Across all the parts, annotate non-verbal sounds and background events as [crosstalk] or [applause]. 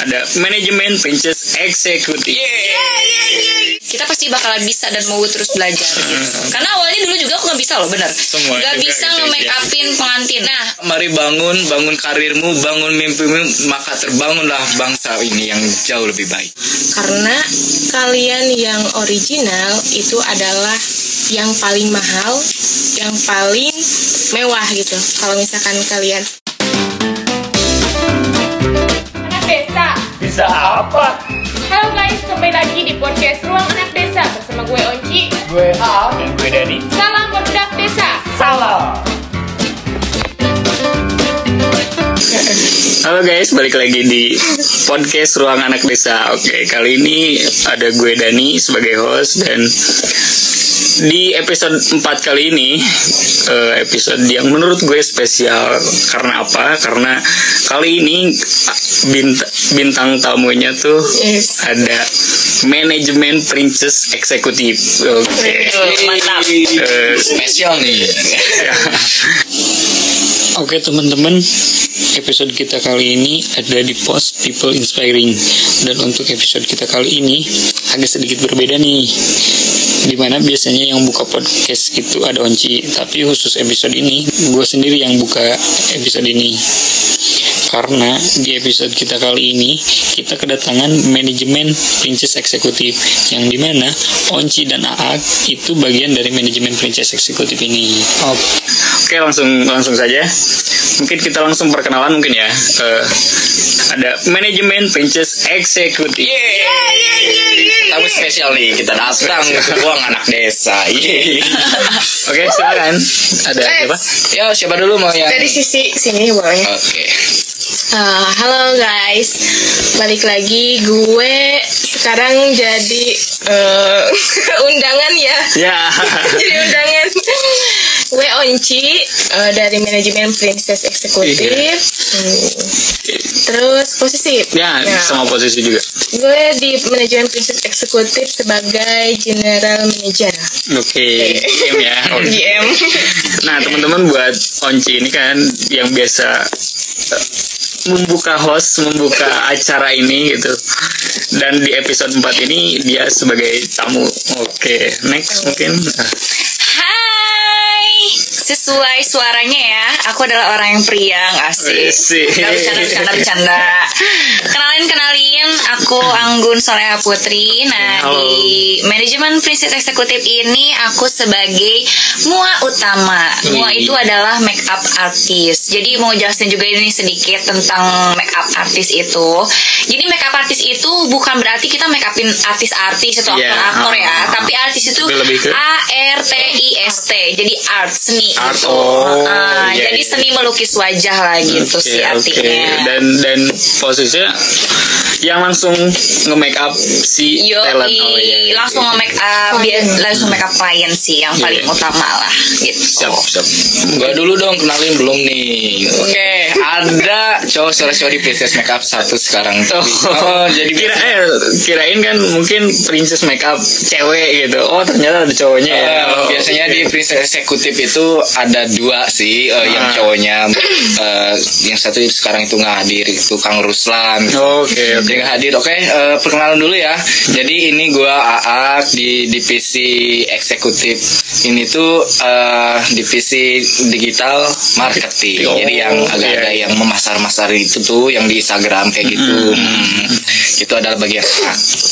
ada manajemen Princess Executive. kita pasti bakal bisa dan mau terus belajar gitu. Karena awalnya dulu juga aku nggak bisa loh, bener. Semua Nggak juga bisa gitu, nge-make upin pengantin. Nah, Mari bangun, bangun karirmu, bangun mimpimu, maka terbangunlah bangsa ini yang jauh lebih baik. Karena kalian yang original itu adalah yang paling mahal, yang paling mewah gitu. Kalau misalkan kalian Bisa apa? Halo guys, kembali lagi di podcast Ruang Anak Desa bersama gue Onci. Gue A dan gue Dani. Salam berdak desa. Salah. Halo guys, balik lagi di podcast Ruang Anak Desa. Oke, kali ini ada gue Dani sebagai host dan di episode 4 kali ini [laughs] eh, episode yang menurut gue spesial karena apa? Karena kali ini bint- bintang tamunya tuh Yes. ada manajemen Princess Eksekutif. Oke. Mantap. Eh, spesial nih. [laughs] Oke teman-teman, episode kita kali ini ada di post People Inspiring dan untuk episode kita kali ini agak sedikit berbeda nih. Di mana biasanya yang buka podcast itu ada Onci, tapi khusus episode ini gue sendiri yang buka episode ini. Karena di episode kita kali ini kita kedatangan manajemen Princess Eksekutif yang di mana Onci dan Aak itu bagian dari manajemen Princess Eksekutif ini. Oke, Oke langsung langsung saja. Mungkin kita langsung perkenalan mungkin ya. Eh, ada manajemen Princess Eksekutif. Tamu spesial nih kita datang ke ruang anak desa. Yeay. Oke silakan. Ada siapa? Ya siapa dulu mau yang? dari sisi sini boleh. Oke. Uh, halo guys, balik lagi gue sekarang jadi uh, [laughs] undangan ya. Ya. [laughs] jadi undangan. Gue Onci uh, dari manajemen Princess Eksekutif. Iya. Hmm. Terus posisi. Ya Nah, sama posisi juga. Gue di manajemen Princess Eksekutif sebagai general manager. Oke. GM ya. [laughs] GM. Nah teman-teman buat Onci ini kan yang biasa eh, membuka host, membuka acara ini gitu. Dan di episode 4 ini dia sebagai tamu. Oke, next mungkin. Sesuai suaranya ya, aku adalah orang yang priang, asik. Asik. Gak bercanda, bercanda, bercanda. Aku Anggun Soleha Putri. Nah, Halo. di manajemen Princess Eksekutif ini aku sebagai mua utama. Mua itu adalah make up artist. Jadi mau jelasin juga ini sedikit tentang make up artist itu. Jadi make up artist itu bukan berarti kita make upin artis-artis atau Iya, aktor-aktor ya, ah, tapi artis itu Tapi lebih ke- A R T I S T. Jadi art seni Art, gitu. oh, Ah, iya, jadi iya. seni melukis wajah lah gitu Oke, sih artinya. Dan dan posisinya yang langsung nge-make up si Yo, talent. Oh, iya, langsung oke. nge-make up, biar langsung make up klien sih yang Iya. paling utama lah gitu. Siap, siap. Gua dulu dong kenalin belum nih. Oke, ada cowok cowok di Princess Makeup satu sekarang. [laughs] Oh, jadi Kira eh, kirain kan mungkin princess makeup cewek gitu. Oh ternyata ada cowoknya ya. Eh, Oh, biasanya oke. di Princess Eksekutif itu ada dua sih yang Ah. cowoknya eh, yang satu sekarang itu nggak hadir itu Kang Ruslan Oke oke. Jadi nggak hadir oke eh, perkenalan dulu ya jadi ini gua Aak di divisi eksekutif ini tuh eh, divisi digital marketing Oh, jadi yang agak iya, ada iya. yang memasar-masar itu tuh yang di Instagram kayak gitu Hmm. itu adalah bagian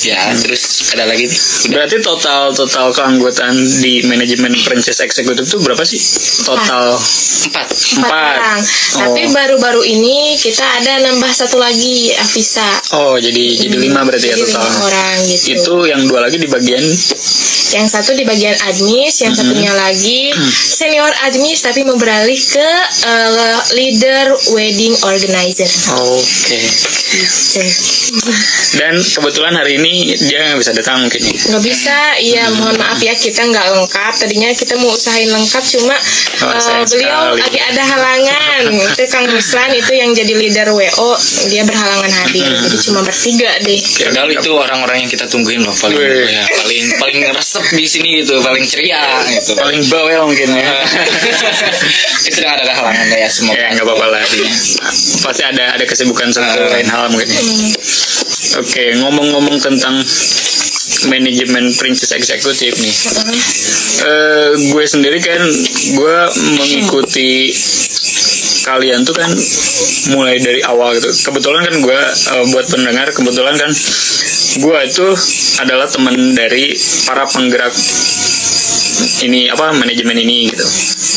ya terus ada lagi nih udah Berarti total total keanggotaan di manajemen princess eksekutif itu berapa sih? Total empat empat. orang. Oh. Tapi baru-baru ini kita ada nambah satu lagi Avisa. Oh jadi jadi lima berarti ya Jadi total. lima orang gitu. Itu yang dua lagi di bagian Yang satu di bagian admis, yang satunya lagi senior admis tapi mau beralih ke eh, leader wedding organizer. Oke. Gitu. Dan kebetulan hari ini dia nggak bisa datang mungkin ya. Nggak bisa, iya mohon maaf ya kita nggak lengkap. Tadinya kita mau usahain lengkap cuma Oh, sayang beliau sekali. lagi ada halangan. itu Kang Ruslan itu yang jadi leader WO, dia berhalangan hadir. Jadi cuma bertiga deh. Padahal itu orang-orang yang kita tungguin loh paling ya, paling paling resep di sini gitu, paling ceria gitu. Paling bawel mungkin ya. [laughs] itu sedang ada kehalangan ya semoga. ya nggak apa-apa lah. Pasti ada ada kesibukan satu Ah. lain hal mungkin. ya. Oke, ngomong-ngomong tentang manajemen princess eksekutif nih. Eh, gue sendiri kan gue mengikuti kalian tuh kan mulai dari awal gitu. Kebetulan kan gue eh, buat pendengar kebetulan kan gue itu adalah teman dari para penggerak ini apa manajemen ini gitu.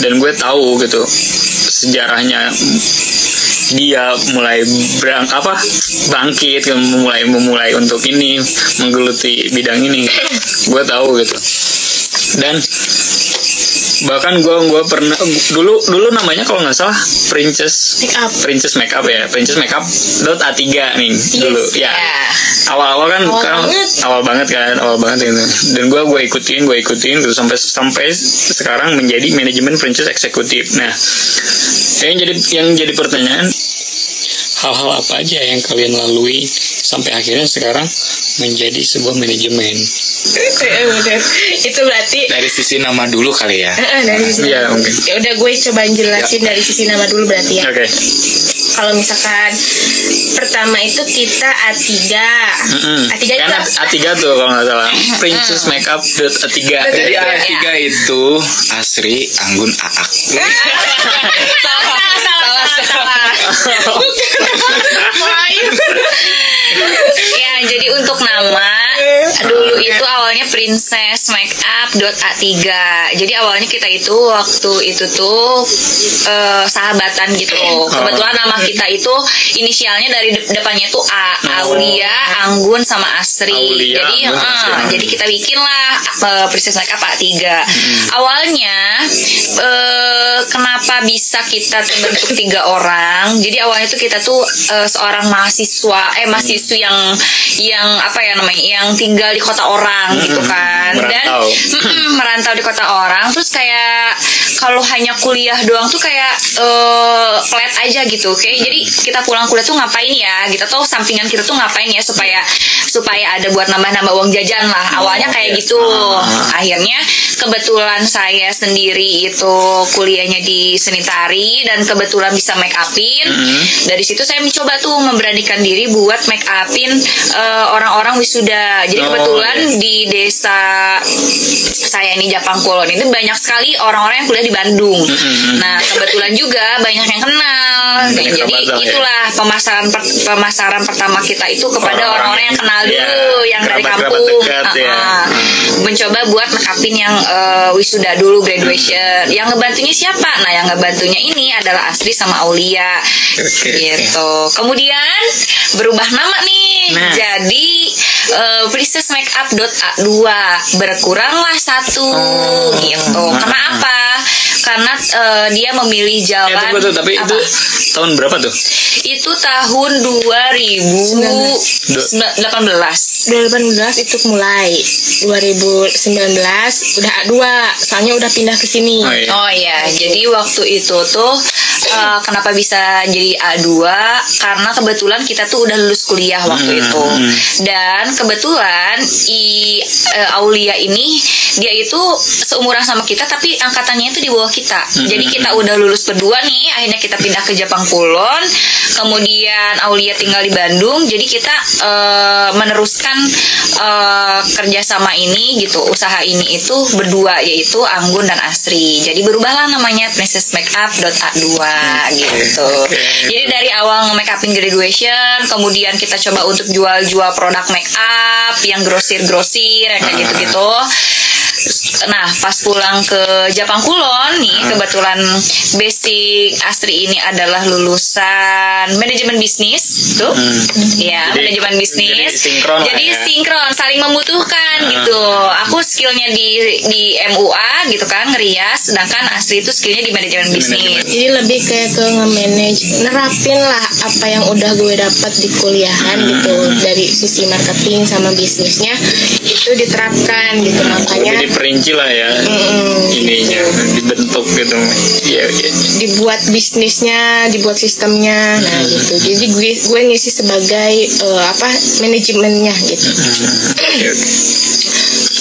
Dan gue tahu gitu sejarahnya dia mulai berang apa bangkit memulai memulai untuk ini menggeluti bidang ini gue tahu gitu dan bahkan gue gue pernah dulu dulu namanya kalau nggak salah princess Make up. princess makeup ya princess makeup dot a 3 nih dulu ya Ya. awal-awal kan Awal kan banget. awal banget kan awal banget gitu dan gue gue ikutin gue ikutin gitu sampai sampai sekarang menjadi manajemen princess eksekutif nah yang jadi yang jadi pertanyaan hal-hal apa aja yang kalian lalui sampai akhirnya sekarang menjadi sebuah manajemen bener. Itu berarti Dari sisi nama dulu kali ya. Eh, dari sisi Iya, nama. mungkin. Ya udah gue coba jelasin dari sisi nama dulu berarti ya. oke Kalau misalkan pertama itu kita A3. Mm-mm. A3 kan itu A- A3 tuh kalau nggak salah princess makeup dot A3 Jadi Iya. A3 itu Asri, Anggun, Aak. salah salah salah salah salah ya jadi untuk nama dulu itu awalnya princess makeup dot a3 jadi awalnya kita itu waktu itu tuh eh, sahabatan gitu kebetulan nama kita itu inisialnya dari de- depannya tuh A Aulia Anggun sama Asri. Aulia, jadi Anggun, eh, Asri. jadi kita bikin lah eh, princess makeup A3 awalnya eh, kenapa bisa kita terbentuk tiga orang? Jadi awalnya tuh kita tuh eh, seorang mahasiswa eh mahasiswi yang yang apa ya namanya yang tinggal di kota orang gitu kan dan Merantau. mm-mm, merantau di kota orang terus kayak kalau hanya kuliah doang tuh kayak eh flat aja gitu oke? Jadi kita pulang kuliah tuh ngapain ya gitu? Atau sampingan kita tuh ngapain ya supaya supaya ada buat nambah-nambah uang jajan lah. Awalnya kayak gitu. Akhirnya kebetulan saya sendiri itu kuliahnya di seni tari dan kebetulan bisa make upin. Dari situ saya mencoba tuh memberanikan diri buat make upin eh, orang-orang wisuda. Jadi Oh, kebetulan iya. di desa saya ini Japang Kulon itu banyak sekali orang-orang yang kuliah di Bandung nah kebetulan juga banyak yang kenal Banyak jadi kerabat lah ya. itulah pemasaran per- pemasaran pertama kita itu kepada Orang-orang orang-orang yang kenal ya, dulu yang dari kerabat-kerabat kampung dekat ya. Uh-uh mencoba buat make yang eh, wisuda dulu graduation. Yang ngebantunya siapa? Nah, yang ngebantunya ini adalah Asri sama Aulia. Oke, gitu. Kemudian berubah nama nih. Nah. Jadi eh, Princess Makeup A2 berkuranglah satu Oh. gitu. Karena apa? Karena eh, dia memilih Eh, jalan tunggu tuh, tapi apa? itu tahun berapa tuh? itu tahun 2018. 2018 itu mulai 2019 udah A2 soalnya udah pindah ke sini Oh, iya. Oh iya, jadi waktu itu tuh eh, kenapa bisa jadi A2 karena kebetulan kita tuh udah lulus kuliah waktu Hmm, itu. hmm. Dan kebetulan i eh, Aulia ini dia itu seumuran sama kita tapi angkatannya itu di bawah kita. Hmm, Jadi kita udah lulus berdua nih, akhirnya kita pindah ke Jepang Kulon. Kemudian Aulia tinggal di Bandung. Jadi kita eh, meneruskan eh, kerjasama ini gitu, usaha ini itu berdua yaitu Anggun dan Asri. Jadi berubahlah namanya Princess Makeup A2 gitu. oke. [laughs] Jadi dari awal nge-make upin graduation, kemudian kita coba untuk jual-jual produk make up yang grosir-grosir yang kayak gitu-gitu. Nah, pas pulang ke Jepang Kulon nih, kebetulan basic Astri ini adalah lulusan manajemen bisnis, tuh. Ya, Jadi- manajemen bisnis. jadi sinkron lah Jadi ya. sinkron, saling membutuhkan gitu. Aku skillnya di di MUA gitu kan, ngerias, sedangkan Astri itu skillnya di manajemen bisnis. jadi lebih kayak ke nge-manage nerapin lah apa yang udah gue dapat di kuliahan gitu dari sisi marketing sama bisnisnya itu diterapkan gitu makanya Lebih diperinci lah ya mm, ininya dibentuk gitu. Iya, iya. dibuat bisnisnya, dibuat sistemnya, nah gitu. Jadi gue gue ngisi sebagai eh, apa manajemennya gitu. Oke, oke.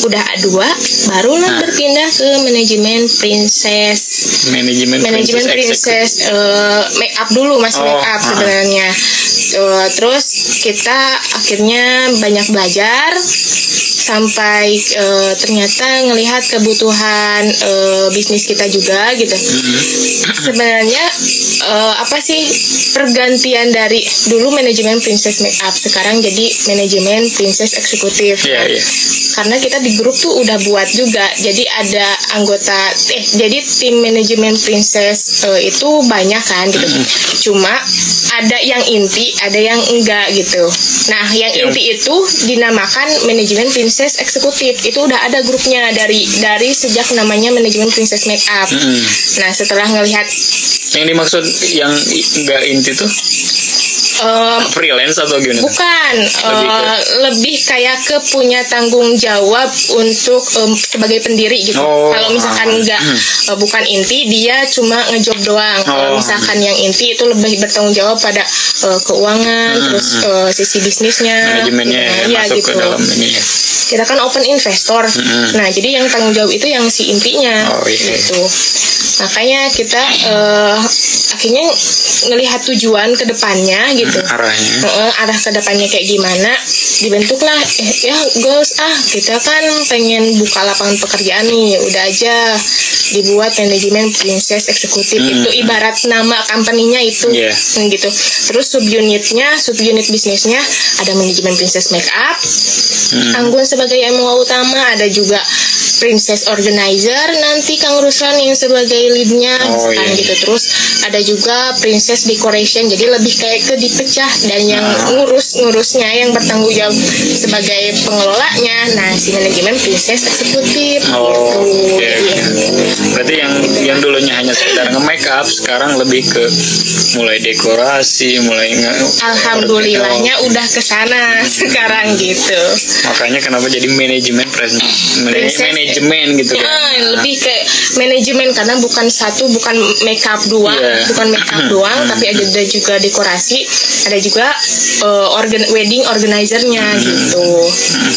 Udah A2, barulah berpindah ke manajemen princess. Manajemen Manajemen princess princess eh, make up dulu masih Oh, make up ah. sebenarnya. Eh, terus kita akhirnya banyak belajar sampai eh, ternyata ngelihat kebutuhan eh, bisnis kita juga gitu. Sebenarnya eh, apa sih pergantian dari dulu manajemen Princess Makeup sekarang jadi manajemen Princess Eksekutif. Iya, iya. Karena kita di grup tuh udah buat juga. Jadi ada anggota eh jadi tim manajemen Princess eh, itu banyak kan gitu. Cuma ada yang inti, ada yang enggak gitu. Nah, yang Yang- inti itu dinamakan manajemen Princess Eksekutif. Itu udah ada grupnya dari dari sejak namanya manajemen Princess Makeup. Mm. Nah, setelah ngelihat Yang dimaksud yang i- nggak inti tuh em, freelance atau gimana? Bukan, Lebih ke- eh, lebih kayak ke punya tanggung jawab untuk em, sebagai pendiri gitu. Oh. Kalau misalkan enggak eh, bukan inti, dia cuma ngejob doang. Kalau Oh. misalkan yang inti itu lebih bertanggung jawab pada eh, keuangan, terus eh, sisi bisnisnya, Hmm, Manajemennya gitu. ya, Iya, masuk gitu. ke dalam ini. ya. Kita kan open investor. Nah, jadi yang tanggung jawab itu yang si intinya Oh, iya. gitu. Makanya kita eh, akhirnya ngelihat tujuan ke depannya gitu. Arahnya. Heeh, arah ke depannya kayak gimana dibentuklah eh, ya goals ah kita kan pengen buka lapangan pekerjaan nih udah aja dibuat manajemen princess eksekutif. Itu ibarat nama company-nya itu. Iya. Hmm, gitu. Terus subunitnya subunit bisnisnya ada manajemen princess makeup. Anggun sebagai MO utama ada juga princess organizer nanti Kang Ruslan yang sebagai leadnya Oh, kan iya. gitu. Terus ada juga princess decoration jadi lebih kayak ke dipecah dan yang ngurus ngurusnya yang bertanggung jawab sebagai pengelolanya. Nah si manajemen princess eksekutif Oh, gitu oke, oke. Berarti yang yang dulunya hanya sekedar nge-make up, sekarang lebih ke mulai dekorasi, mulai nge Alhamdulillahnya udah ke sana sekarang gitu. Makanya kenapa jadi manajemen manajemen gitu kan. Ya, lebih ke manajemen karena bukan satu, bukan makeup doang, Iya. bukan makeup [clears throat] doang, tapi ada, ada juga dekorasi, ada juga eh, organ wedding organizernya gitu.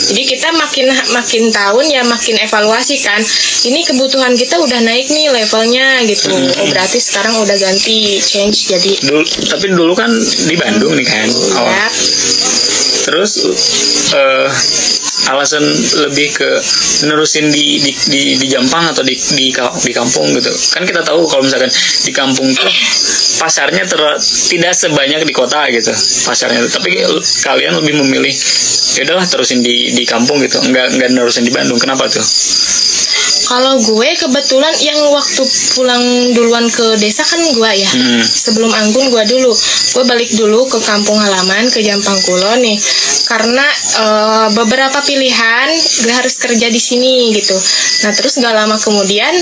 Jadi kita makin makin tahun ya makin evaluasi kan. Ini kebutuhan kita udah naik nih levelnya gitu. Oh berarti sekarang udah ganti change jadi Dulu, tapi dulu kan di Bandung nih kan. awal. ya. Terus eh alasan lebih ke nerusin di di di, di Jampang atau di di di kampung gitu. Kan kita tahu kalau misalkan di kampung tuh pasarnya ter- tidak sebanyak di kota gitu pasarnya. Tapi kalian lebih memilih ya udahlah terusin di di kampung gitu. Enggak enggak nerusin di Bandung. Kenapa tuh? Kalau gue kebetulan yang waktu pulang duluan ke desa kan gue ya. Hmm. Sebelum Anggun gue dulu. Gue balik dulu ke kampung halaman ke Jampang Kulon nih. Karena eh, beberapa pilihan gue harus kerja di sini gitu. Nah terus gak lama kemudian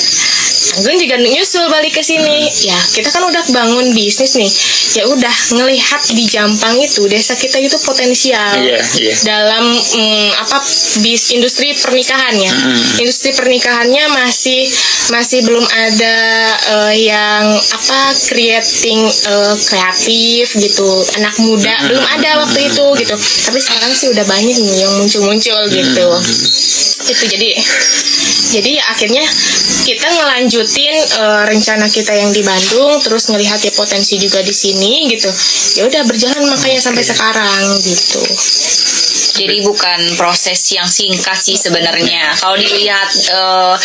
Anggun juga nyusul balik ke sini. Ya kita kan udah bangun bisnis nih. Ya udah ngelihat di Jampang itu desa kita itu potensial Iya, iya. dalam mm, apa bis industri pernikahannya industri pernikahannya masih masih belum ada eh, yang apa creating eh, kreatif gitu. Anak muda belum ada waktu itu gitu. Tapi sekarang sih udah banyak nih yang muncul-muncul gitu. Itu jadi jadi ya akhirnya kita ngelanjutin eh, rencana kita yang di Bandung terus ngelihat ya potensi juga di sini gitu. Ya udah berjalan makanya sampai sekarang gitu Jadi bukan proses yang singkat sih sebenarnya. Kalau dilihat eh,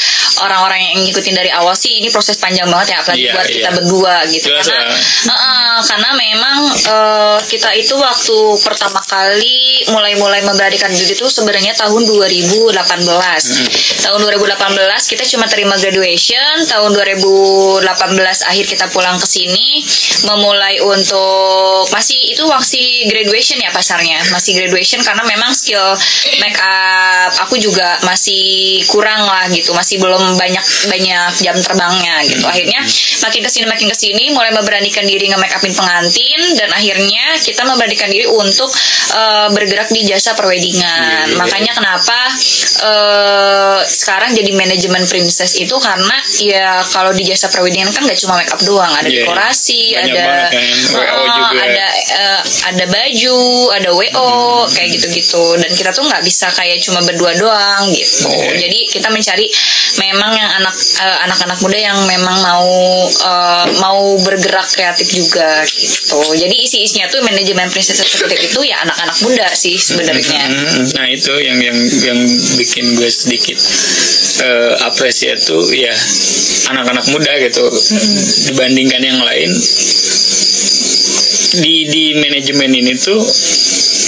orang-orang yang ngikutin dari awal sih ini proses panjang banget ya apalagi Iya, buat iya. kita berdua gitu. Jelas karena lah. Heeh, karena memang eh, kita itu waktu pertama kali mulai-mulai memberanikan diri itu sebenarnya tahun 2018. Hmm. Tahun 2018 kita cuma terima graduation, tahun 2018 akhir kita pulang ke sini memulai untuk masih itu masih graduation ya pasarnya, masih graduation karena memang skill make up aku juga masih kurang lah gitu, masih belum banyak banyak jam terbangnya gitu. Akhirnya makin ke sini makin ke sini mulai memberanikan diri nge make upin pengantin dan akhirnya kita memberanikan diri untuk eh, bergerak di jasa perwedingan. Iya. Makanya kenapa eh, sekarang jadi manajemen princess itu karena ya kalau di jasa perwedingan kan nggak cuma make up doang, ada iya. dekorasi, Banyak ada banget kan, WO juga. ada eh, ada baju, ada WO kayak gitu-gitu. gitu dan kita tuh nggak bisa kayak cuma berdua doang gitu. Oke. jadi kita mencari memang yang anak eh, anak-anak muda yang memang mau eh, mau bergerak kreatif juga gitu. Jadi isi-isinya tuh manajemen princess executive itu ya anak-anak muda sih sebenarnya. Hmm, Nah itu yang yang yang bikin gue sedikit eh, apresiasi tuh ya anak-anak muda gitu. Dibandingkan yang lain di di manajemen ini tuh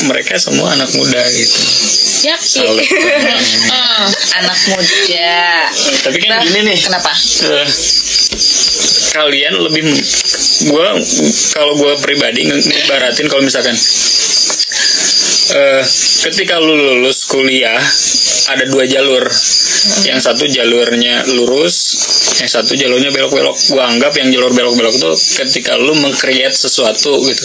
mereka semua anak muda gitu. Yap. Salut. Hmm, [laughs] anak muda Tapi kan Nah, gini nih, kenapa eh, kalian lebih gue kalau gue pribadi nge- ngibaratin kalau misalkan eh, ketika lu lulus kuliah ada dua jalur yang satu jalurnya lurus yang satu jalurnya belok-belok. Gue anggap yang jalur belok-belok itu ketika lu mengcreate sesuatu gitu.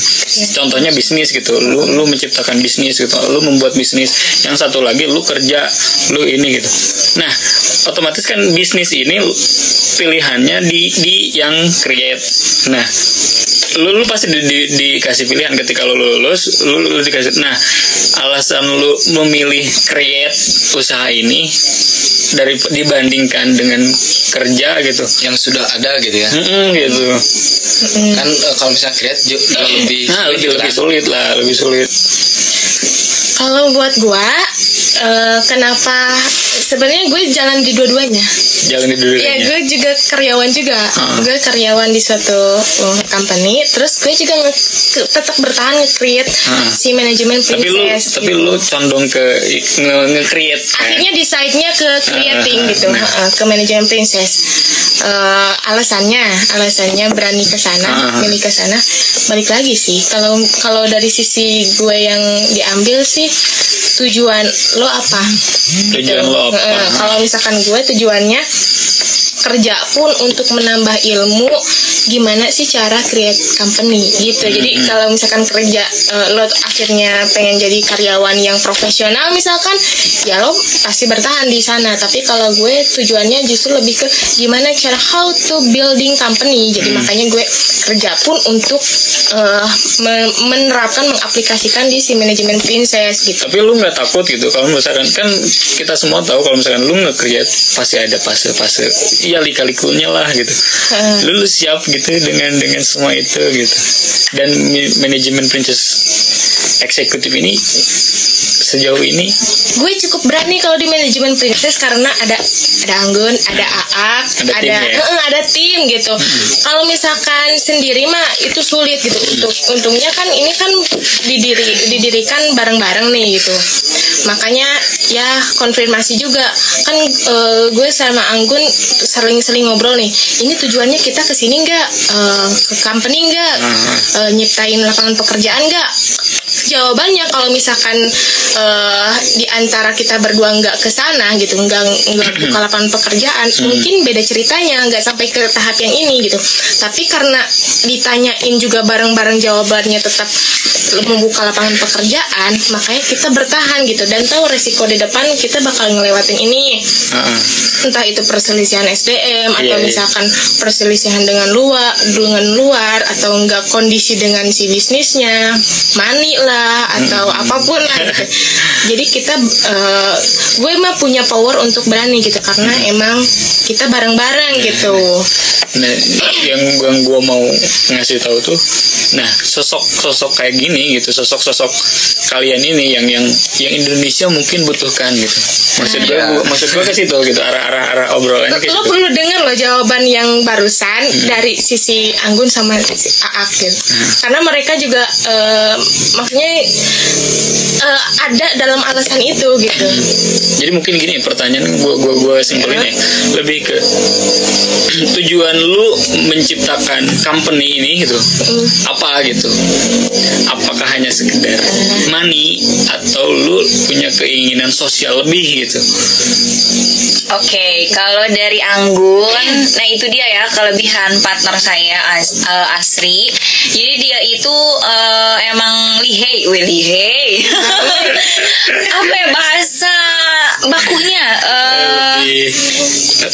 Contohnya bisnis gitu. Lu lu menciptakan bisnis gitu. Lu membuat bisnis. Yang satu lagi lu kerja lu ini gitu. Nah otomatis kan bisnis ini pilihannya di di yang create. Nah lu, lu pasti di, di- dikasih pilihan ketika lu lulus lu, lu dikasih. Nah alasan lu memilih create usaha ini dari dibandingkan dengan kerja gitu. Yang sudah ada gitu ya? Mm-mm, gitu. Kan eh, kalau misalnya create lebih nah lebih sulit lebih kan. sulit lah lebih sulit. Kalau buat gua, eh, kenapa sebenarnya gue jalan di dua-duanya. jalan di dulu Iya, gue juga karyawan juga. Gue karyawan di suatu uh, company. Terus gue juga nge- tetap bertahan nge-create si manajemen tapi lu princess. tapi gitu. lu condong ke nge, nge-create kan? akhirnya decide-nya ke creating ah, gitu, nah. uh, ke manajemen princess. Eh, alasannya, alasannya berani ke sana, ah. milih ke sana. Balik lagi sih, kalau kalau dari sisi gue yang diambil sih tujuan lo apa? tujuan lo apa kalau misalkan gue tujuannya kerja pun untuk menambah ilmu gimana sih cara create company gitu. Jadi kalau misalkan kerja eh, lo akhirnya pengen jadi karyawan yang profesional misalkan ya lo pasti bertahan di sana. Tapi kalau gue tujuannya justru lebih ke gimana cara how to building company. Jadi makanya gue kerja pun untuk me- menerapkan mengaplikasikan di si manajemen princess gitu. tapi lu nggak takut gitu kalau misalkan kan kita semua tahu kalau misalkan lu nge-create pasti ada fase-fase ya lika-likunya lah gitu lu, lu siap gitu dengan dengan semua itu gitu dan manajemen princess eksekutif ini sejauh ini gue cukup berani kalau di manajemen princess karena ada ada Anggun, ada Aak, Ada ada tim ya? Ada tim gitu. Kalau misalkan sendiri mah itu sulit gitu untuk untungnya kan ini kan didiri didirikan bareng-bareng nih gitu. Makanya ya konfirmasi juga kan eh, gue sama Anggun sering-sering ngobrol nih. Ini tujuannya kita ke sini nggak Eh, ke company nggak Eh, nyiptain lapangan pekerjaan nggak? Jawabannya kalau misalkan eh, di antara kita berdua nggak ke sana gitu nggak nggak buka lapangan pekerjaan mungkin beda ceritanya nggak sampai ke tahap yang ini gitu. Tapi karena ditanyain juga bareng-bareng jawabannya tetap membuka lapangan pekerjaan makanya kita bertahan gitu dan tahu resiko di depan kita bakal ngelewatin ini. Heeh. entah itu perselisihan SDM atau Iya, misalkan perselisihan dengan luar dengan luar atau enggak kondisi dengan si bisnisnya money lah atau apa pun lah gitu. jadi kita eh, gue mah punya power untuk berani gitu karena emang kita bareng-bareng gitu Nah, yang gua, gua mau ngasih tahu tuh, nah sosok sosok kayak gini gitu, sosok sosok kalian ini yang yang yang Indonesia mungkin butuhkan gitu. Maksud gua, gua- maksud gua ke situ gitu, arah arah arah obrolannya ke lo situ. perlu dengar loh jawaban yang barusan dari sisi Anggun sama sisi Aak gitu. Karena mereka juga eh, maksudnya eh, ada dalam alasan itu gitu. Jadi mungkin gini pertanyaan gua gua gua simpulin ya, lebih ke tujuan lu menciptakan company ini gitu, apa gitu? Apakah hanya sekedar money atau lu punya keinginan sosial lebih gitu? Oke, kalau dari Anggun, nah itu dia ya kelebihan partner saya As- eh, Asri. Jadi dia itu eh, emang lihei, wih lihei. [laughs] Apa ya bahasa bakunya? Eh, Lebih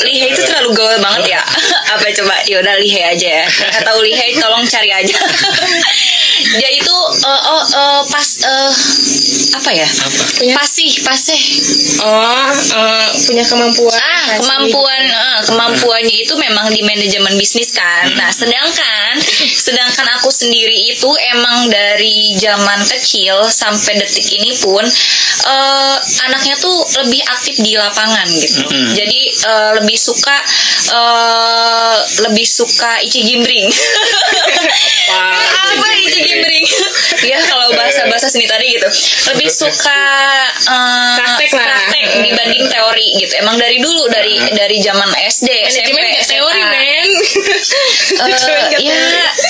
lihei itu terlalu gaul banget ya. [laughs] [laughs] Apa coba? Yaudah lihei aja ya. Nggak tahu lihei, tolong cari aja. [laughs] dia itu eh, oh, eh, pas eh, apa ya? Apa? Punya- pasih pasih. Oh eh, punya kemampuan. Ah kemampuan eh, kemampuannya itu memang di manajemen bisnis kan. Nah sedangkan sedangkan aku sendiri itu emang dari zaman kecil sampai detik ini pun eh, anaknya tuh lebih aktif di lapangan gitu. Jadi eh, lebih suka eh, lebih suka ici gimbring apa? [laughs] Ici gimbring ya kalau bahasa bahasa seni tadi gitu. Lebih suka eh, Praktek lah. praktek dibanding teori gitu. Emang dari dulu dari dari zaman SD SMP [laughs] manajemen nggak teori men. Eh, ya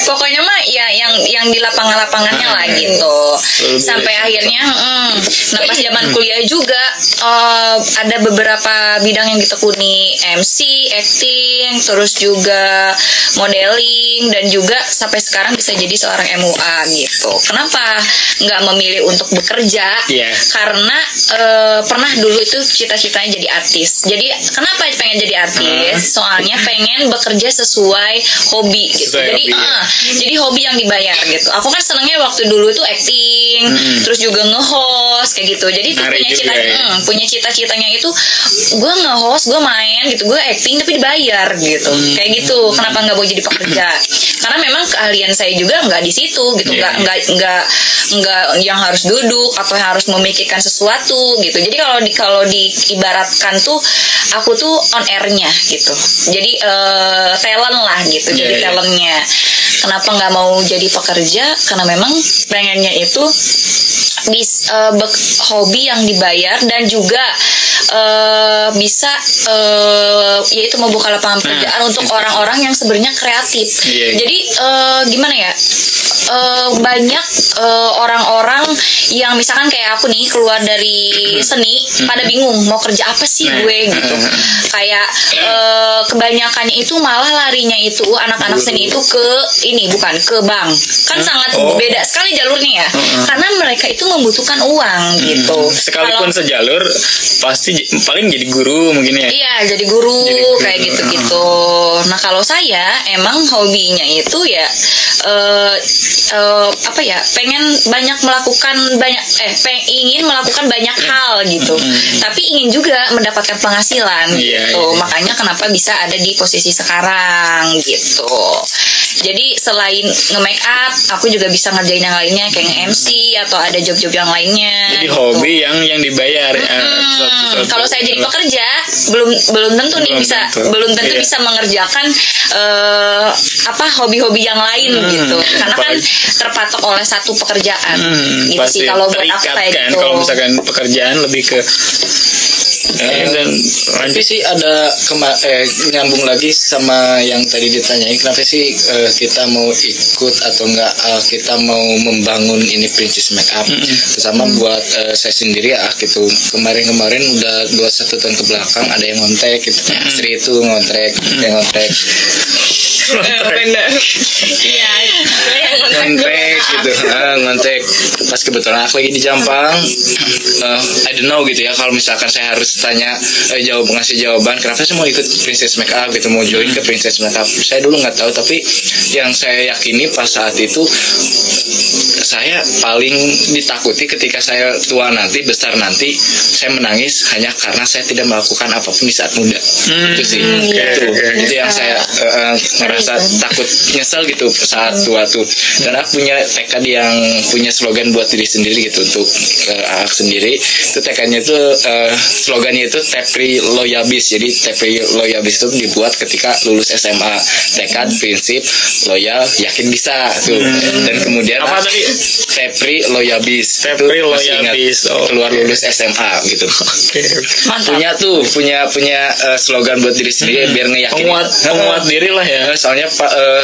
pokoknya mah ya yang yang di lapangan-lapangannya lah gitu. Lebih sampai akhirnya mm, nah pas zaman kuliah juga eh, ada beberapa bidang yang ditekuni. MC acting terus juga modeling dan juga sampai sekarang bisa jadi seorang MUA gitu. Kenapa nggak memilih untuk bekerja? Iya. karena eh, pernah dulu itu cita-citanya jadi artis. Jadi kenapa pengen jadi artis? Soalnya pengen bekerja sesuai hobi gitu. Sesuai jadi hobi, ya. eh, jadi hobi yang dibayar gitu. Aku kan senangnya waktu dulu tuh acting terus juga nge-host kayak gitu. Jadi tuh Menarik punya cita ya. mm, punya cita-citanya itu gue nge-host gue main gitu. Gue acting tapi dibayar gitu. Hmm. kayak gitu. Kenapa nggak mau jadi pekerja karena memang keahlian saya juga nggak di situ gitu. Iya, nggak iya. nggak nggak nggak yang harus duduk atau yang harus memikirkan sesuatu gitu. Jadi kalau di kalau diibaratkan tuh aku tuh on airnya gitu. Jadi eh, talent lah gitu. Iya, jadi iya. talentnya. Kenapa nggak mau jadi pekerja? Karena memang pengennya itu bis bek- hobi yang dibayar dan juga eh, bisa eh, yaitu membuka lapangan pekerjaan untuk orang-orang yang sebenarnya kreatif. Iya. Jadi eh, gimana ya? Eh, banyak eh, orang-orang yang misalkan kayak aku nih keluar dari seni pada bingung mau kerja apa sih Nah. gue gitu. Kayak eh, kebanyakannya itu malah larinya itu anak-anak seni itu ke ini bukan ke bank. Kan sangat Oh. beda sekali jalurnya ya. Karena mereka itu membutuhkan uang gitu. Sekalipun Kalau- sejalur pasti j- paling jadi guru mungkin ya. Iya, jadi guru, Jadi guru. kayak gitu-gitu. Nah, kalau saya emang hobinya itu ya eh eh, apa ya? Pengen banyak melakukan banyak eh peng, ingin melakukan banyak hal gitu. Tapi ingin juga mendapatkan penghasilan Iya, gitu. iya. Makanya kenapa bisa ada di posisi sekarang gitu. Jadi selain nge-make up, aku juga bisa ngerjain yang lainnya kayak nge-MC atau ada job-job yang lainnya. Jadi gitu. hobi yang yang dibayar. ya. Hmm, suatu- kalau saya jadi pekerja belum belum tentu nih Belum bisa tentu. belum tentu Iya. bisa mengerjakan eh, apa hobi-hobi yang lain gitu karena kan terpatok oleh satu pekerjaan Hmm, gitu pasti sih kalau buat aku kayak kan gitu kalau misalkan pekerjaan lebih ke eh, dan Tapi lanjut sih ada kema eh, nyambung lagi sama yang tadi ditanyain kenapa sih eh, kita mau ikut atau enggak eh, kita mau membangun ini Princess Makeup sama buat eh, saya sendiri ya gitu. Kemarin-kemarin udah dua satu tahun ke belakang ada yang ngontek gitu Sri itu ngontrek yang ngontrek Eh, bener iya ngontek gitu. Ah, ngontek. Pas kebetulan aku lagi di Jampang eh, I don't know gitu ya kalau misalkan saya harus tanya eh, jawab ngasih jawaban kenapa saya mau ikut Princess Makeup gitu mau join ke Princess Makeup saya dulu nggak tahu tapi yang saya yakini pas saat itu saya paling ditakuti ketika saya tua nanti besar nanti saya menangis hanya karena saya tidak melakukan apa pun di saat muda. Itu sih. Oke, itu. oke, oke. itu yang saya eh, eh, ngerasa takut nyesel gitu saat tua tuh dan aku punya tekad yang punya slogan buat diri sendiri gitu untuk eh, aku sendiri. Itu tekadnya itu eh, slogannya itu tepri loyabis. Jadi tepri loyabis itu dibuat ketika lulus SMA tekad prinsip loyal yakin bisa tuh. Dan kemudian Apa tadi? tepri loyabis. Tepri loyabis, oh. keluar lulus SMA gitu. Mantap punya tuh punya punya eh, slogan buat diri sendiri biar ngeyakinin penguat penguat diri lah ya soalnya pak eh,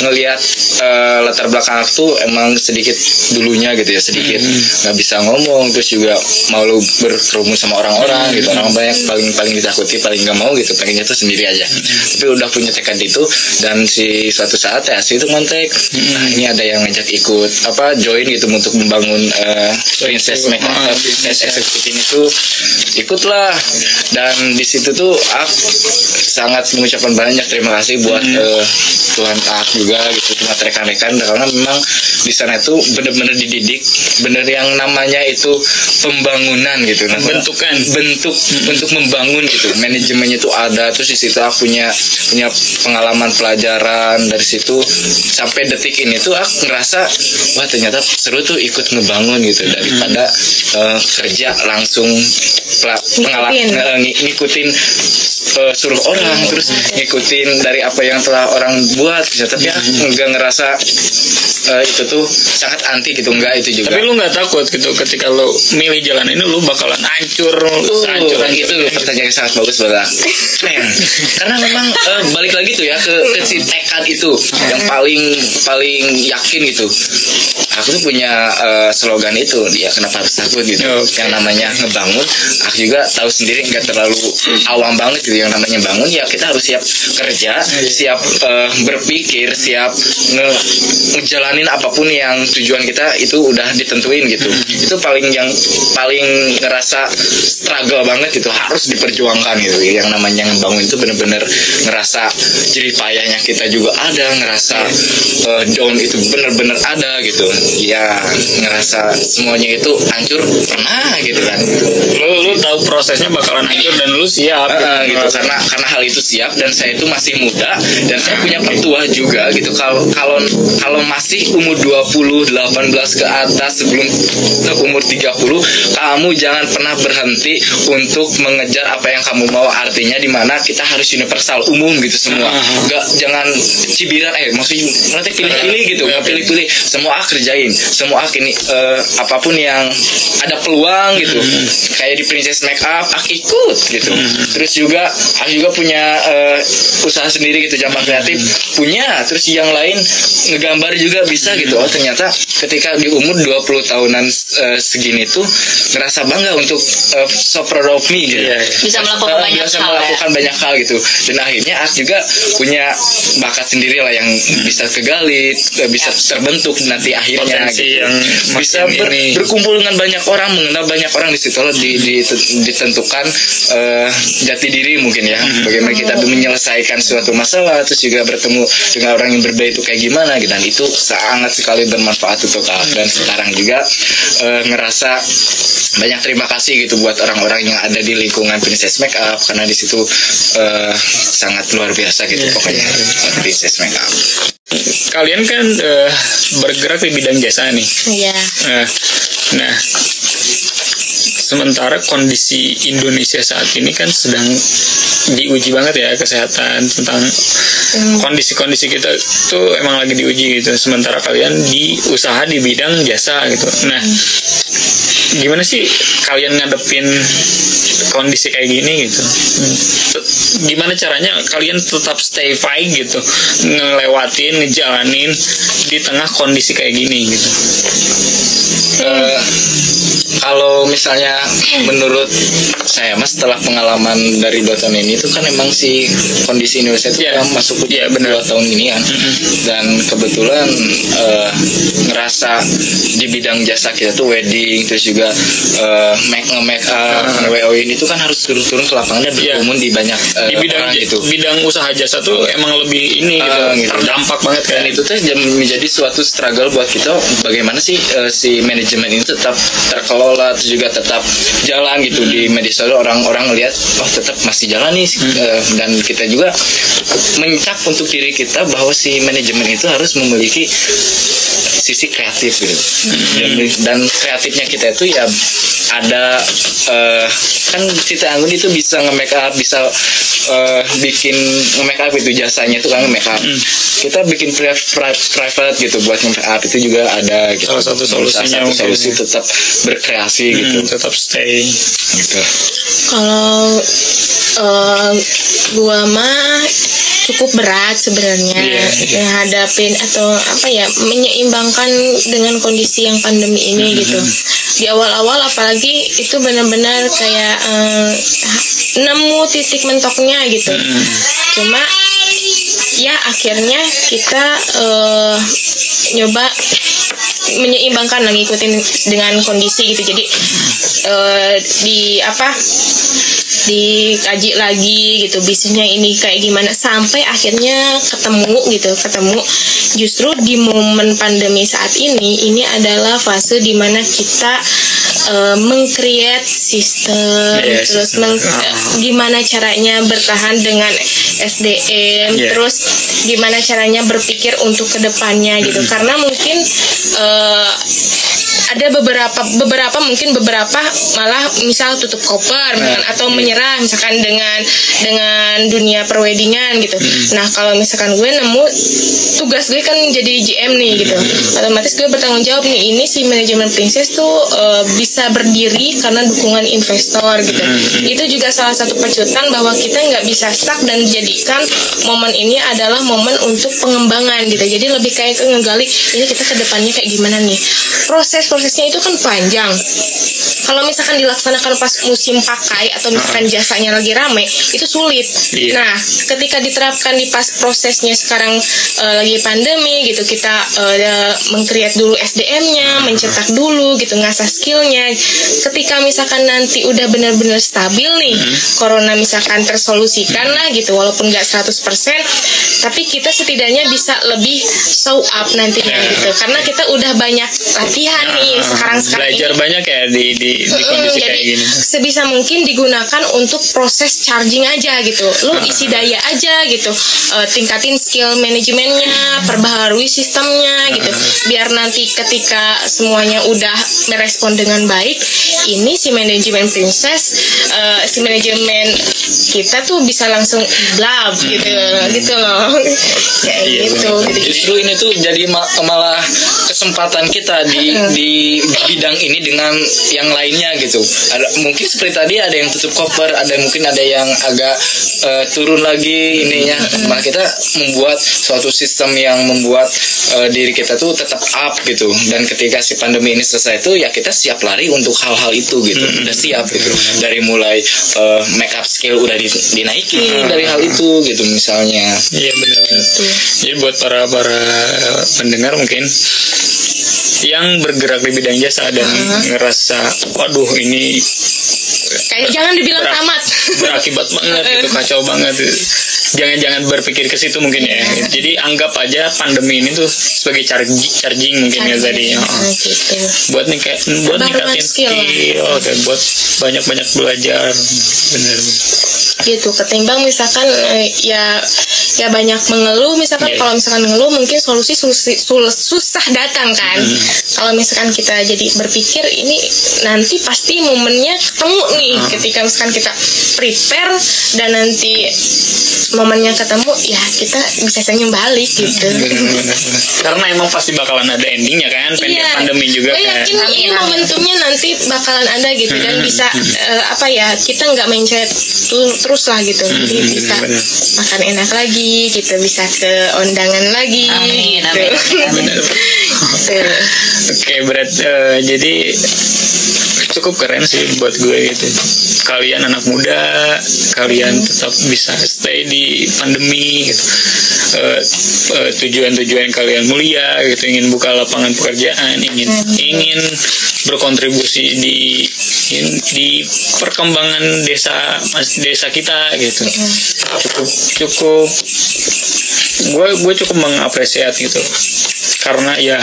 ngelihat eh, latar belakang aku tuh emang sedikit dulunya gitu ya sedikit nggak bisa ngomong terus juga malu berkerumun sama orang-orang gitu. Orang banyak paling paling ditakuti paling nggak mau gitu pengennya tuh sendiri aja. Tapi udah punya tekad itu dan si suatu saat ya si itu kontak nah ini ada yang ngajak ikut apa join gitu untuk membangun eh, princess makeup Ah, princess executive ini tuh ikutlah. Dan di situ tuh aku sangat mengucapkan banyak terima kasih buat eh, Tuhan ah juga gitu cuma rekan-rekan karena memang di sana itu bener-bener dididik bener yang namanya itu pembangunan gitu nah, Bentukan. bentuk bentuk membangun gitu manajemennya itu ada terus di situ aku punya punya pengalaman pelajaran dari situ sampai detik ini tuh aku ngerasa wah ternyata seru tuh ikut ngebangun gitu daripada eh, kerja langsung pengalaman Ngikutin. ngikutin eh, suruh orang terus ngikutin dari apa yang telah orang buat gitu. tapi aku nggak ngerasa eh, itu tuh sangat anti gitu enggak itu juga Tapi lu nggak takut gitu ketika lu milih jalan ini lu bakalan hancur, hancur Tuh, itu pertanyaan yang sangat bagus buat aku. Men, karena memang eh, balik lagi tuh ya ke, ke si tekad itu yang paling paling yakin gitu. Aku tuh punya eh, slogan itu dia kenapa harus takut gitu. Oke. Yang namanya ngebangun. Aku juga tahu sendiri nggak terlalu awam banget gitu yang namanya bangun ya kita harus siap kerja, siap eh, berpikir, siap nge- ngejalanin apa pun yang tujuan kita itu udah ditentuin gitu. Itu paling yang paling ngerasa struggle banget gitu harus diperjuangkan gitu. Yang namanya ngebangun itu bener-bener ngerasa jerih payahnya kita juga ada ngerasa eh, down itu bener-bener ada gitu. Ya ngerasa semuanya itu hancur pernah gitu kan. Lu lu prosesnya bakalan hancur dan lu siap Eh, gitu. Karena karena hal itu siap dan saya itu masih muda dan saya punya petua juga gitu. Kalau kalau kalau masih umur 20 18 ke atas sebelum ke umur 30 kamu jangan pernah berhenti untuk mengejar apa yang kamu mau. Artinya di mana kita harus universal umum gitu semua. Nggak jangan cibiran eh maksudnya nanti pilih-pilih gitu. Nggak pilih-pilih. Semua ah kerjain. Semua ah ini eh, apa pun yang ada peluang gitu. Kayak di Princess Makeup aku ikut gitu terus juga aku juga punya eh, usaha sendiri gitu jambak kreatif punya terus yang lain ngegambar juga bisa gitu oh ternyata ketika di umur 20 tahunan eh, segini tuh ngerasa bangga untuk eh, so proud of me gitu Iya, iya. Bisa melakukan Eh, banyak bisa hal, ya. melakukan banyak hal gitu dan akhirnya aku juga punya bakat sendiri lah yang bisa kegali bisa terbentuk nanti akhirnya Potensi gitu. yang bisa ber- ini. berkumpul dengan banyak orang mengenal banyak orang di situ loh, di, di- ditentukan eh, jati diri mungkin ya. Bagaimana kita menyelesaikan suatu masalah terus juga bertemu dengan orang yang berbeda itu kayak gimana gitu. Dan itu sangat sekali bermanfaat untuk aku dan sekarang juga eh, ngerasa banyak terima kasih gitu buat orang-orang yang ada di lingkungan Princess Makeup karena di situ eh, sangat luar biasa gitu pokoknya Princess Makeup. kalian kan eh, bergerak di bidang jasa nih? Iya. Nah, nah, sementara kondisi Indonesia saat ini kan sedang diuji banget ya kesehatan tentang kondisi-kondisi kita tuh emang lagi diuji gitu. Sementara kalian di usaha di bidang jasa gitu. Nah, gimana sih kalian ngadepin kondisi kayak gini gitu? Tet- Gimana caranya kalian tetap stay fight gitu, ngelewatin, ngejalanin di tengah kondisi kayak gini gitu? Eh, kalau misalnya menurut saya mas setelah pengalaman dari dua tahun ini itu kan emang si kondisi Indonesia itu Iya. kan masuk ke Iya, benar. dua tahun ini kan dan kebetulan eh, ngerasa di bidang jasa kita tuh wedding terus juga eh, make make up WO ini tuh kan harus turun-turun ke lapangan dan Iya. berkerumun di banyak eh, di bidang orang gitu bidang usaha jasa tuh emang lebih ini gitu, Ah, gitu. terdampak banget kan dan itu tuh menjadi suatu struggle buat kita bagaimana sih eh, si manajemen ini tetap terkelola terus juga tetap jalan gitu di media sosial. Orang-orang lihat oh tetap masih jalan nih. Eh, dan kita juga mencap untuk diri kita bahwa si manajemen itu harus memiliki sisi kreatif gitu. Dan, dan kreatifnya kita itu ya ada eh, kan Cita Anggun itu bisa nge-make up bisa eh, bikin nge-make up itu jasanya itu kan nge-make up. Kita bikin pri- pri- private gitu buat nge-make up itu juga ada gitu. Salah satu solusinya Salah satu mungkin. solusi tetap berkreasi gitu. Hmm, tetap stay. Gitu. Kalau eh, gua mah cukup berat sebenarnya Iya, iya. menghadapin atau apa ya menyeimbangkan dengan kondisi yang pandemi ini gitu. Di awal-awal apalagi itu benar-benar kayak eh, nemu titik mentoknya gitu. Cuma ya akhirnya kita eh, nyoba menyeimbangkan lagi ikutin dengan kondisi gitu jadi eh, di apa dikaji lagi gitu bisnisnya ini kayak gimana sampai akhirnya ketemu gitu ketemu justru di momen pandemi saat ini ini adalah fase di mana kita eh, mengcreate sistem Iya, terus sistem. meng- Ah. gimana caranya bertahan dengan SDM Iya. terus gimana caranya berpikir untuk ke depannya gitu karena mungkin eh, ada beberapa beberapa mungkin beberapa malah misal tutup koper misalkan, atau menyerah misalkan dengan dengan dunia perwedingan gitu. Nah kalau misalkan gue nemu tugas gue kan jadi GM nih gitu. Otomatis gue bertanggung jawab nih ini si manajemen princess tuh eh, bisa berdiri karena dukungan investor gitu. Itu juga salah satu pecutan bahwa kita nggak bisa stuck dan jadikan momen ini adalah momen untuk pengembangan gitu. Jadi lebih kayak ngegali ini kita ke depannya kayak gimana nih? Proses prosesnya itu kan panjang. Kalau misalkan dilaksanakan pas musim pakai atau misalkan jasanya lagi rame itu sulit. Iya. nah ketika diterapkan di pas prosesnya sekarang eh, lagi pandemi gitu kita eh, mengcreate dulu SDM-nya mencetak dulu gitu ngasah skillnya. Ketika misalkan nanti udah benar-benar stabil nih corona misalkan tersolusikan lah gitu walaupun nggak 100% tapi kita setidaknya bisa lebih show up nantinya Ya. gitu. Karena kita udah banyak latihan nih sekarang sekarang belajar ini. banyak ya di di, di kondisi jadi kayak gini. sebisa mungkin digunakan untuk proses charging aja gitu. Lu isi daya aja gitu. Eh, tingkatin skill manajemennya perbaharui sistemnya gitu. Biar nanti ketika semuanya udah merespon dengan baik ini si manajemen princess eh, si manajemen kita tuh bisa langsung blab gitu gitu loh. Kayak Iya, gitu. gitu Justru ini tuh jadi ma- malah kesempatan kita di di bidang ini dengan yang lainnya gitu. Ada mungkin seperti tadi ada yang tutup koper, ada mungkin ada yang agak eh, turun lagi ininya. Malah kita membuat suatu sistem yang membuat eh, diri kita tuh tetap up gitu. Dan ketika si pandemi ini selesai tuh ya kita siap lari untuk hal-hal itu gitu. Udah siap gitu. Dari mulai eh, make up skill udah di- dinaikin dari hal itu gitu misalnya. Iya benar-benar. Jadi buat para para pendengar mungkin yang bergerak di bidang jasa dan ngerasa waduh ini kayak jangan dibilang tamat. berakibat banget gitu kacau banget jangan-jangan berpikir ke situ mungkin ya jadi anggap aja pandemi ini tuh sebagai charging, charging mungkin ya tadi ya. Nah, gitu buat nih kayak buat ningkatin skill. skill dan buat banyak-banyak belajar bener gitu ketimbang misalkan eh, ya ya banyak mengeluh misalkan Iya. kalau misalkan ngeluh mungkin solusi, solusi sul- susah datang kan Hmm. kalau misalkan kita jadi berpikir ini nanti pasti momennya ketemu nih Hmm. ketika misalkan kita prepare dan nanti momennya ketemu ya kita bisa senyum balik gitu Bener-bener. karena emang pasti bakalan ada endingnya kan Iya. pandemi juga Gue kan yakin ini momentumnya nanti bakalan ada gitu dan Hmm, bisa eh, apa ya kita nggak mindset terus lah gitu nanti Hmm, bisa makan enak lagi gitu bisa ke undangan lagi Amin, gitu. amin, amin. Gitu. Oke berat eh, jadi cukup keren sih buat gue gitu. Kalian anak muda, kalian tetap bisa stay di pandemi gitu. Eh, eh, tujuan-tujuan kalian mulia gitu, ingin buka lapangan pekerjaan, ingin ingin berkontribusi di di perkembangan desa mas desa kita gitu. Cukup cukup gue gue cukup mengapresiasi gitu karena Ya,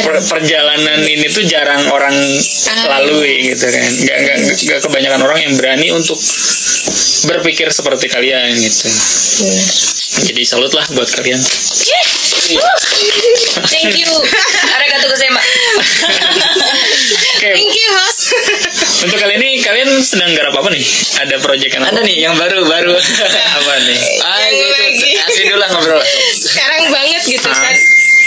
per- perjalanan ini tuh jarang orang Ah. lalui gitu kan nggak nggak nggak kebanyakan orang yang berani untuk berpikir seperti kalian gitu bener. jadi salut lah buat kalian Thank you. [laughs] Arigato gozaimasu. oke Thank you host. untuk kali ini kalian sedang garap apa nih ada proyek yang Ada nih yang baru baru. apa nih ah Yang gitu. Asli dulu lah ngobrol. Sekarang banget gitu Ah. kan.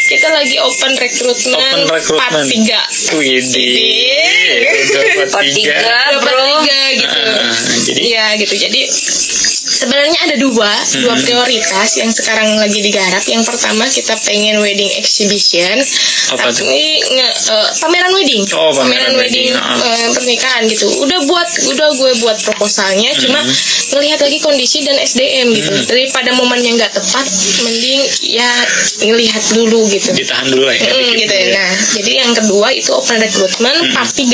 Kita lagi open rekrutmen Open recruitment. part 3 Widih udah Part [laughs] tiga tiga, bro. tiga gitu. Ah, jadi Iya gitu. Jadi sebenarnya ada dua dua prioritas yang sekarang lagi digarap yang pertama kita pengen wedding exhibition Apa tapi nge- eh, pameran wedding Oh, pameran wedding, wedding ah. eh, pernikahan gitu udah buat udah gue buat proposalnya cuma ngelihat lagi kondisi dan SDM gitu daripada momennya nggak tepat mending ya ngelihat dulu gitu Ditahan dulu lah ya. Mm, dikit gitu ya. ya. Nah, jadi yang kedua itu open recruitment part 3.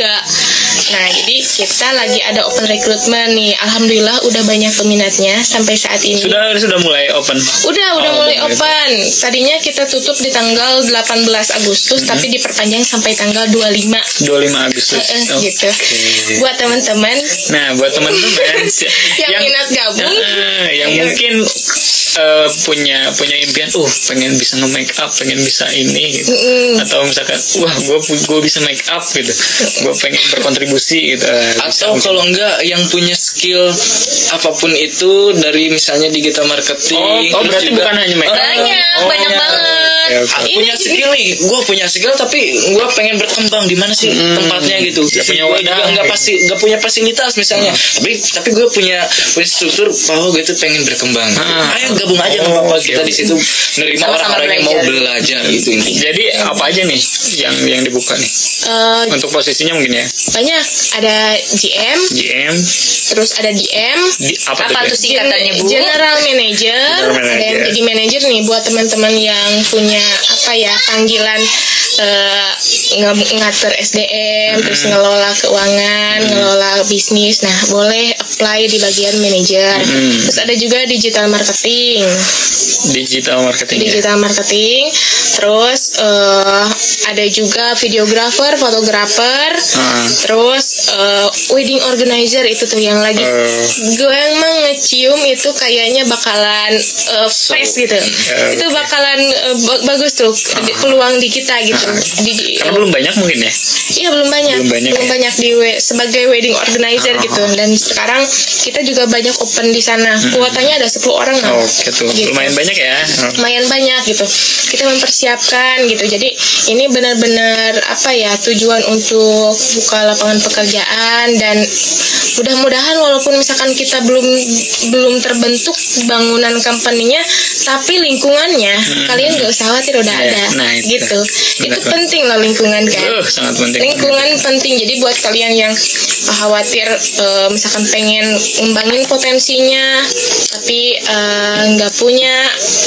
Nah, jadi kita lagi ada open recruitment nih. Alhamdulillah udah banyak peminatnya sampai saat ini. Sudah sudah mulai open. Udah, udah Oh, mulai mulai open. Tadinya kita tutup di tanggal 18 Agustus, tapi diperpanjang sampai tanggal 25. 25 Agustus. Eh, Oke. gitu. Buat teman-teman Nah, buat teman-teman si- [laughs] yang, minat gabung, Ah, yang mungkin eh, punya punya impian, uh pengen bisa nge make up, pengen bisa ini gitu. Mm-mm. Atau misalkan, wah gue gue bisa make up gitu, gue pengen berkontribusi gitu. Eh, bisa Atau kalau enggak yang punya skill apa pun itu dari misalnya digital marketing. Oh, oh, berarti bukan hanya make up. Banyak, Oh, banyak banget. Oke. Aku punya skill nih, gue punya skill tapi gue pengen berkembang di mana sih tempatnya gitu. Nggak punya Gua wadah, juga nggak gitu. pasti nggak punya fasilitas misalnya, tapi tapi gue punya punya struktur bahwa gue tuh pengen berkembang. Ah. Ayo gabung aja Oh, oke, kita di situ nerima Sama-sama orang-orang yang mau belajar. gitu intinya. Jadi apa aja nih yang yang dibuka nih? eh, Untuk posisinya mungkin ya, banyak ada GM, GM, terus ada DM, di, apa, Apa tuh? singkatannya, Bu? General Manager, General ada yang Manager. jadi manager nih buat teman-teman yang punya apa ya panggilan eh, ngatur SDM, terus ngelola keuangan, ngelola bisnis. Nah, boleh apply di bagian manager. Hmm. Terus ada juga digital marketing, Digital marketing. ya? digital marketing. Terus eh, ada juga videographer, fotografer. Terus eh, wedding organizer itu tuh yang lagi Eh. gue emang ngecium itu kayaknya bakalan uh, fresh gitu. Ya, itu bakalan uh, ba- bagus tuh di- peluang di kita gitu. Di, di- Karena belum banyak mungkin ya. Iya belum banyak, Belum banyak ya? banyak di we- sebagai wedding organizer Ah. gitu. Dan sekarang kita juga banyak open di sana. Kuotanya ada 10 orang. Hmm. Oke tuh, Gitu. lumayan banyak ya. lumayan banyak gitu kita mempersiapkan gitu jadi ini benar-benar apa ya tujuan untuk buka lapangan pekerjaan dan mudah-mudahan walaupun misalkan kita belum belum terbentuk bangunan company-nya tapi lingkungannya kalian gak usah khawatir udah Hmm. Iya, ada nah, itu. gitu Benar, itu penting loh lingkungan kan Uh, sangat penting. Lingkungan penting. Jadi buat kalian yang khawatir eh, misalkan pengen ngembangin potensinya tapi eh, nggak punya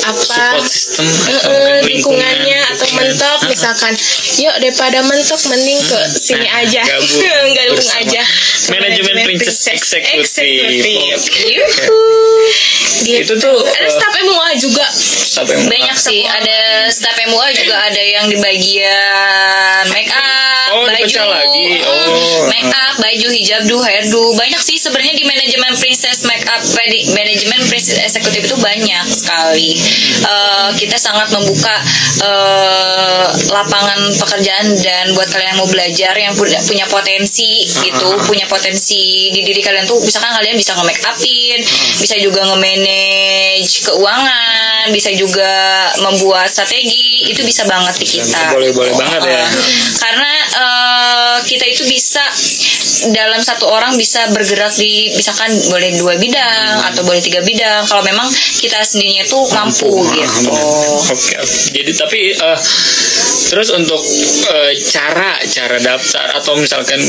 apa system atau mungkin lingkungannya lingkungan, atau lingkungan. mentok Ah, misalkan yuk daripada mentok mending ke sini Nah, aja. gabung [laughs] aja. Manajemen Princess. Yuhu. Gitu. Itu tuh, ada eh, staff MUA juga. Sampai Banyak sih, ada staff MUA juga ada yang di bagian make up, Oh, baju, lagi. Oh, make up, baju, hijab, do, hairdo. Banyak sih sebenarnya di manajemen princess make up, di manajemen princess eksekutif itu banyak sekali. Eh, kita sangat membuka eh, lapangan pekerjaan dan buat kalian yang mau belajar yang punya punya potensi gitu, punya potensi di diri kalian tuh misalkan kalian bisa nge-make upin, bisa juga nge-manage keuangan, bisa juga membuat strategi, itu bisa banget di kita. Boleh-boleh banget ya. Uh, Eh, kita itu bisa dalam satu orang bisa bergerak di misalkan boleh dua bidang atau boleh tiga bidang kalau memang kita sendirinya tuh mampu, Ah, gitu. [laughs] Oke, oke. Jadi tapi eh, terus untuk eh, cara cara daftar atau misalkan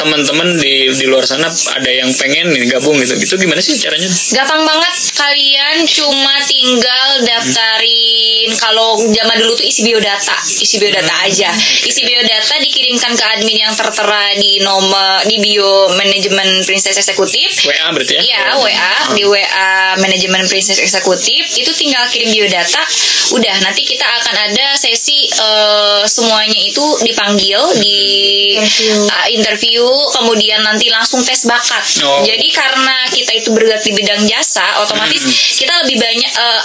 teman-teman di di luar sana ada yang pengen nih gabung gitu, itu gimana sih caranya? Gampang banget kalian cuma tinggal daftarin kalau zaman dulu tuh isi biodata, isi biodata aja. Isi biodata dikirimkan ke admin yang tertera di nomor di bio manajemen Princess Eksekutif. WA berarti ya? Iya, WA di WA manajemen Princess Eksekutif itu tinggal kirim biodata. Udah nanti kita akan ada sesi eh, semuanya itu dipanggil di Interview. uh, interview, kemudian nanti langsung tes bakat. Oh. Jadi karena kita itu bergerak di bidang jasa, otomatis kita lebih banyak eh,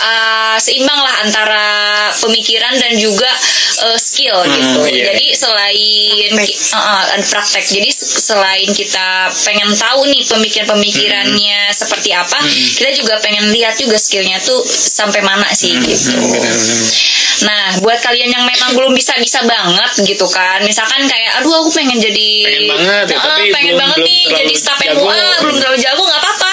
uh, seimbang lah antara pemikiran dan juga eh, skill gitu. iya, Jadi selain Praktek. uh, uh, praktek, jadi selain kita pengen tahu nih pemikiran-pemikirannya seperti apa, kita juga pengen lihat juga skillnya tuh sampai mana sih gitu. Hmm, benar, benar. Nah, buat kalian yang memang belum bisa-bisa banget gitu kan, misalkan kayak, aduh aku pengen jadi, Pengen banget ya, tapi pengen belum- banget belum nih jadi staff. MUA, belum terlalu jago nggak apa-apa.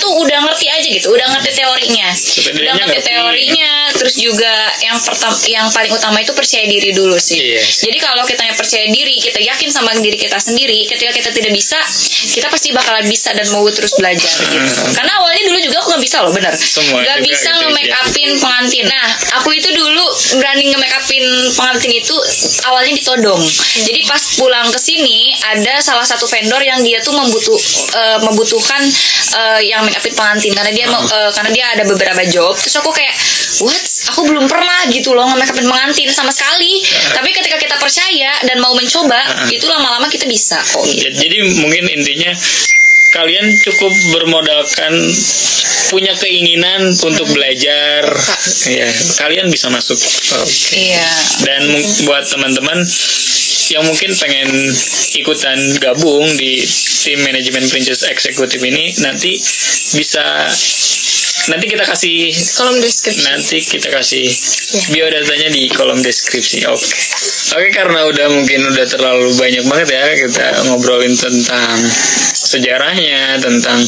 Apa-apa Yang ya. gitu udah ngerti teorinya udah ngerti ngerti. teorinya terus juga yang pertama yang paling utama itu percaya diri dulu sih Iya. jadi kalau kita percaya diri kita yakin sama diri kita sendiri ketika kita tidak bisa kita pasti bakalan bisa dan mau terus belajar gitu karena awalnya dulu juga aku nggak bisa loh bener Semua nggak bisa gitu, nge-make ya. upin pengantin nah aku itu dulu berani nge-make upin pengantin itu awalnya ditodong jadi pas pulang ke sini ada salah satu vendor yang dia tuh membutuh eh, membutuhkan eh, yang make upin pengantin karena dia mau- eh, karena dia ada beberapa job terus aku kayak what? Aku belum pernah gitu loh nge-make upin pengantin sama sekali. Tapi ketika kita percaya dan mau mencoba itu lama-lama kita bisa kok gitu. Jadi mungkin intinya kalian cukup bermodalkan punya keinginan untuk belajar. Ya kalian bisa masuk. Oke. iya. Dan buat teman-teman yang mungkin pengen ikutan gabung di tim manajemen Princess Executive ini nanti bisa nanti kita kasih kolom deskripsi. nanti kita kasih biodatanya di kolom deskripsi oke. Oke karena udah mungkin udah terlalu banyak banget ya kita ngobrolin tentang sejarahnya tentang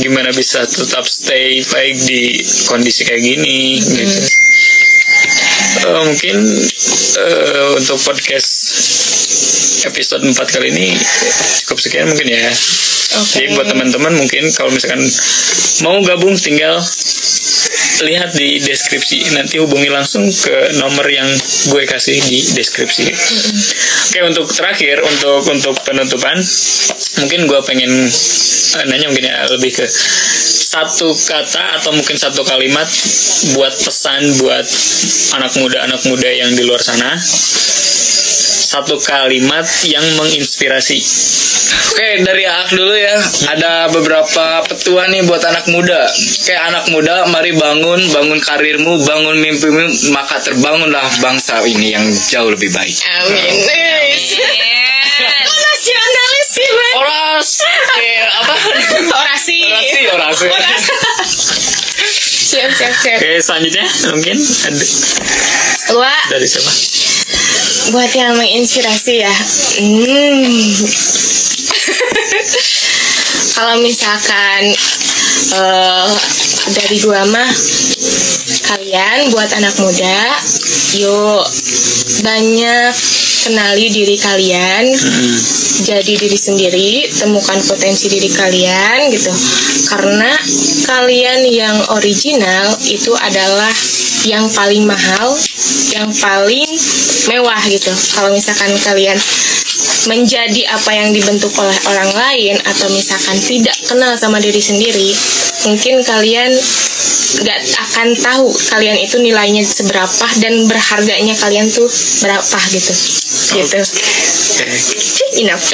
gimana bisa tetap stay baik di kondisi kayak gini gitu Eh, mungkin eh, untuk podcast episode 4 kali ini cukup sekian mungkin ya. Oke. jadi buat teman-teman mungkin kalau misalkan mau gabung tinggal lihat di deskripsi. Nanti hubungi langsung ke nomor yang gue kasih di deskripsi. Oke untuk terakhir untuk untuk penutupan mungkin gue pengen eh, nanya mungkin ya lebih ke satu kata atau mungkin satu kalimat buat pesan buat anak muda anak muda yang di luar sana. Satu kalimat yang menginspirasi. Oke dari Aak dulu ya. Ada beberapa petuah nih buat anak muda. Kayak anak muda mari bangun Bangun karirmu Bangun mimpimu Maka terbangunlah bangsa ini yang jauh lebih baik. Amin. Wis. Oras eh, Apa? orasi. Orasi Orasi. Siap siap siap. Oke selanjutnya mungkin ada Wah, dari siapa? Buat yang menginspirasi ya. Hmm. kalau misalkan eh, dari gua mah kalian buat anak muda yuk banyak kenali diri kalian jadi diri sendiri temukan potensi diri kalian gitu. Karena kalian yang original itu adalah yang paling mahal yang paling mewah gitu. Kalau misalkan kalian menjadi apa yang dibentuk oleh orang lain atau misalkan tidak kenal sama diri sendiri mungkin kalian nggak akan tahu kalian itu nilainya seberapa dan berharganya kalian tuh berapa gitu. Gitu enough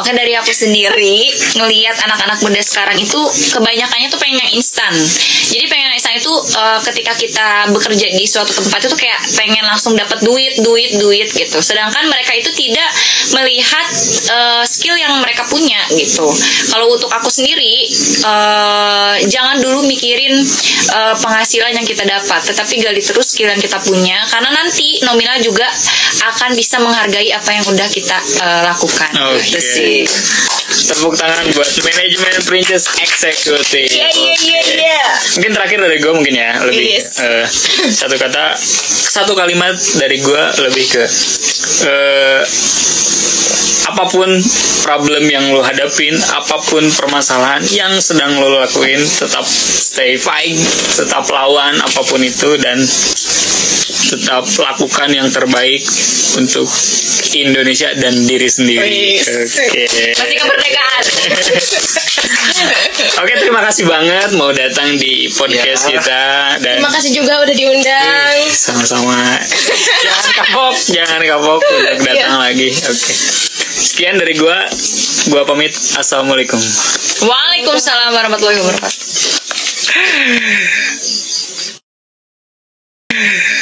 Oke [laughs] dari aku sendiri ngelihat anak-anak muda sekarang itu kebanyakannya tuh pengen yang instan. Jadi pengen yang instan itu eh, ketika kita bekerja di suatu tempat itu kayak pengen langsung dapat duit, duit, duit gitu. Sedangkan mereka itu tidak melihat eh, skill yang mereka punya gitu. Kalau untuk aku sendiri eh, jangan dulu mikirin eh, penghasilan yang kita dapat, tetapi gali terus skill yang kita punya karena nanti nominal juga akan bisa menghargai apa yang udah kita eh, lakukan. Oke. Gitu sih. Tepuk tangan buat manajemen Princess Executive. Iya iya iya iya. Mungkin terakhir dari gue mungkin ya lebih Yes. eh, satu kata satu kalimat dari gue lebih ke eh, apa pun problem yang lo hadapin, apa pun permasalahan yang sedang lo lakuin, tetap stay fight, tetap lawan apa pun itu dan tetap lakukan yang terbaik untuk Indonesia dan diri sendiri. Oke. Masih kemerdekaan. Oke, terima kasih banget mau datang di podcast Ya. kita dan terima kasih juga udah diundang sama-sama. jangan kapok, jangan kapok untuk datang lagi. Oke. Sekian dari gua. Gua pamit. Assalamualaikum. Waalaikumsalam warahmatullahi wabarakatuh.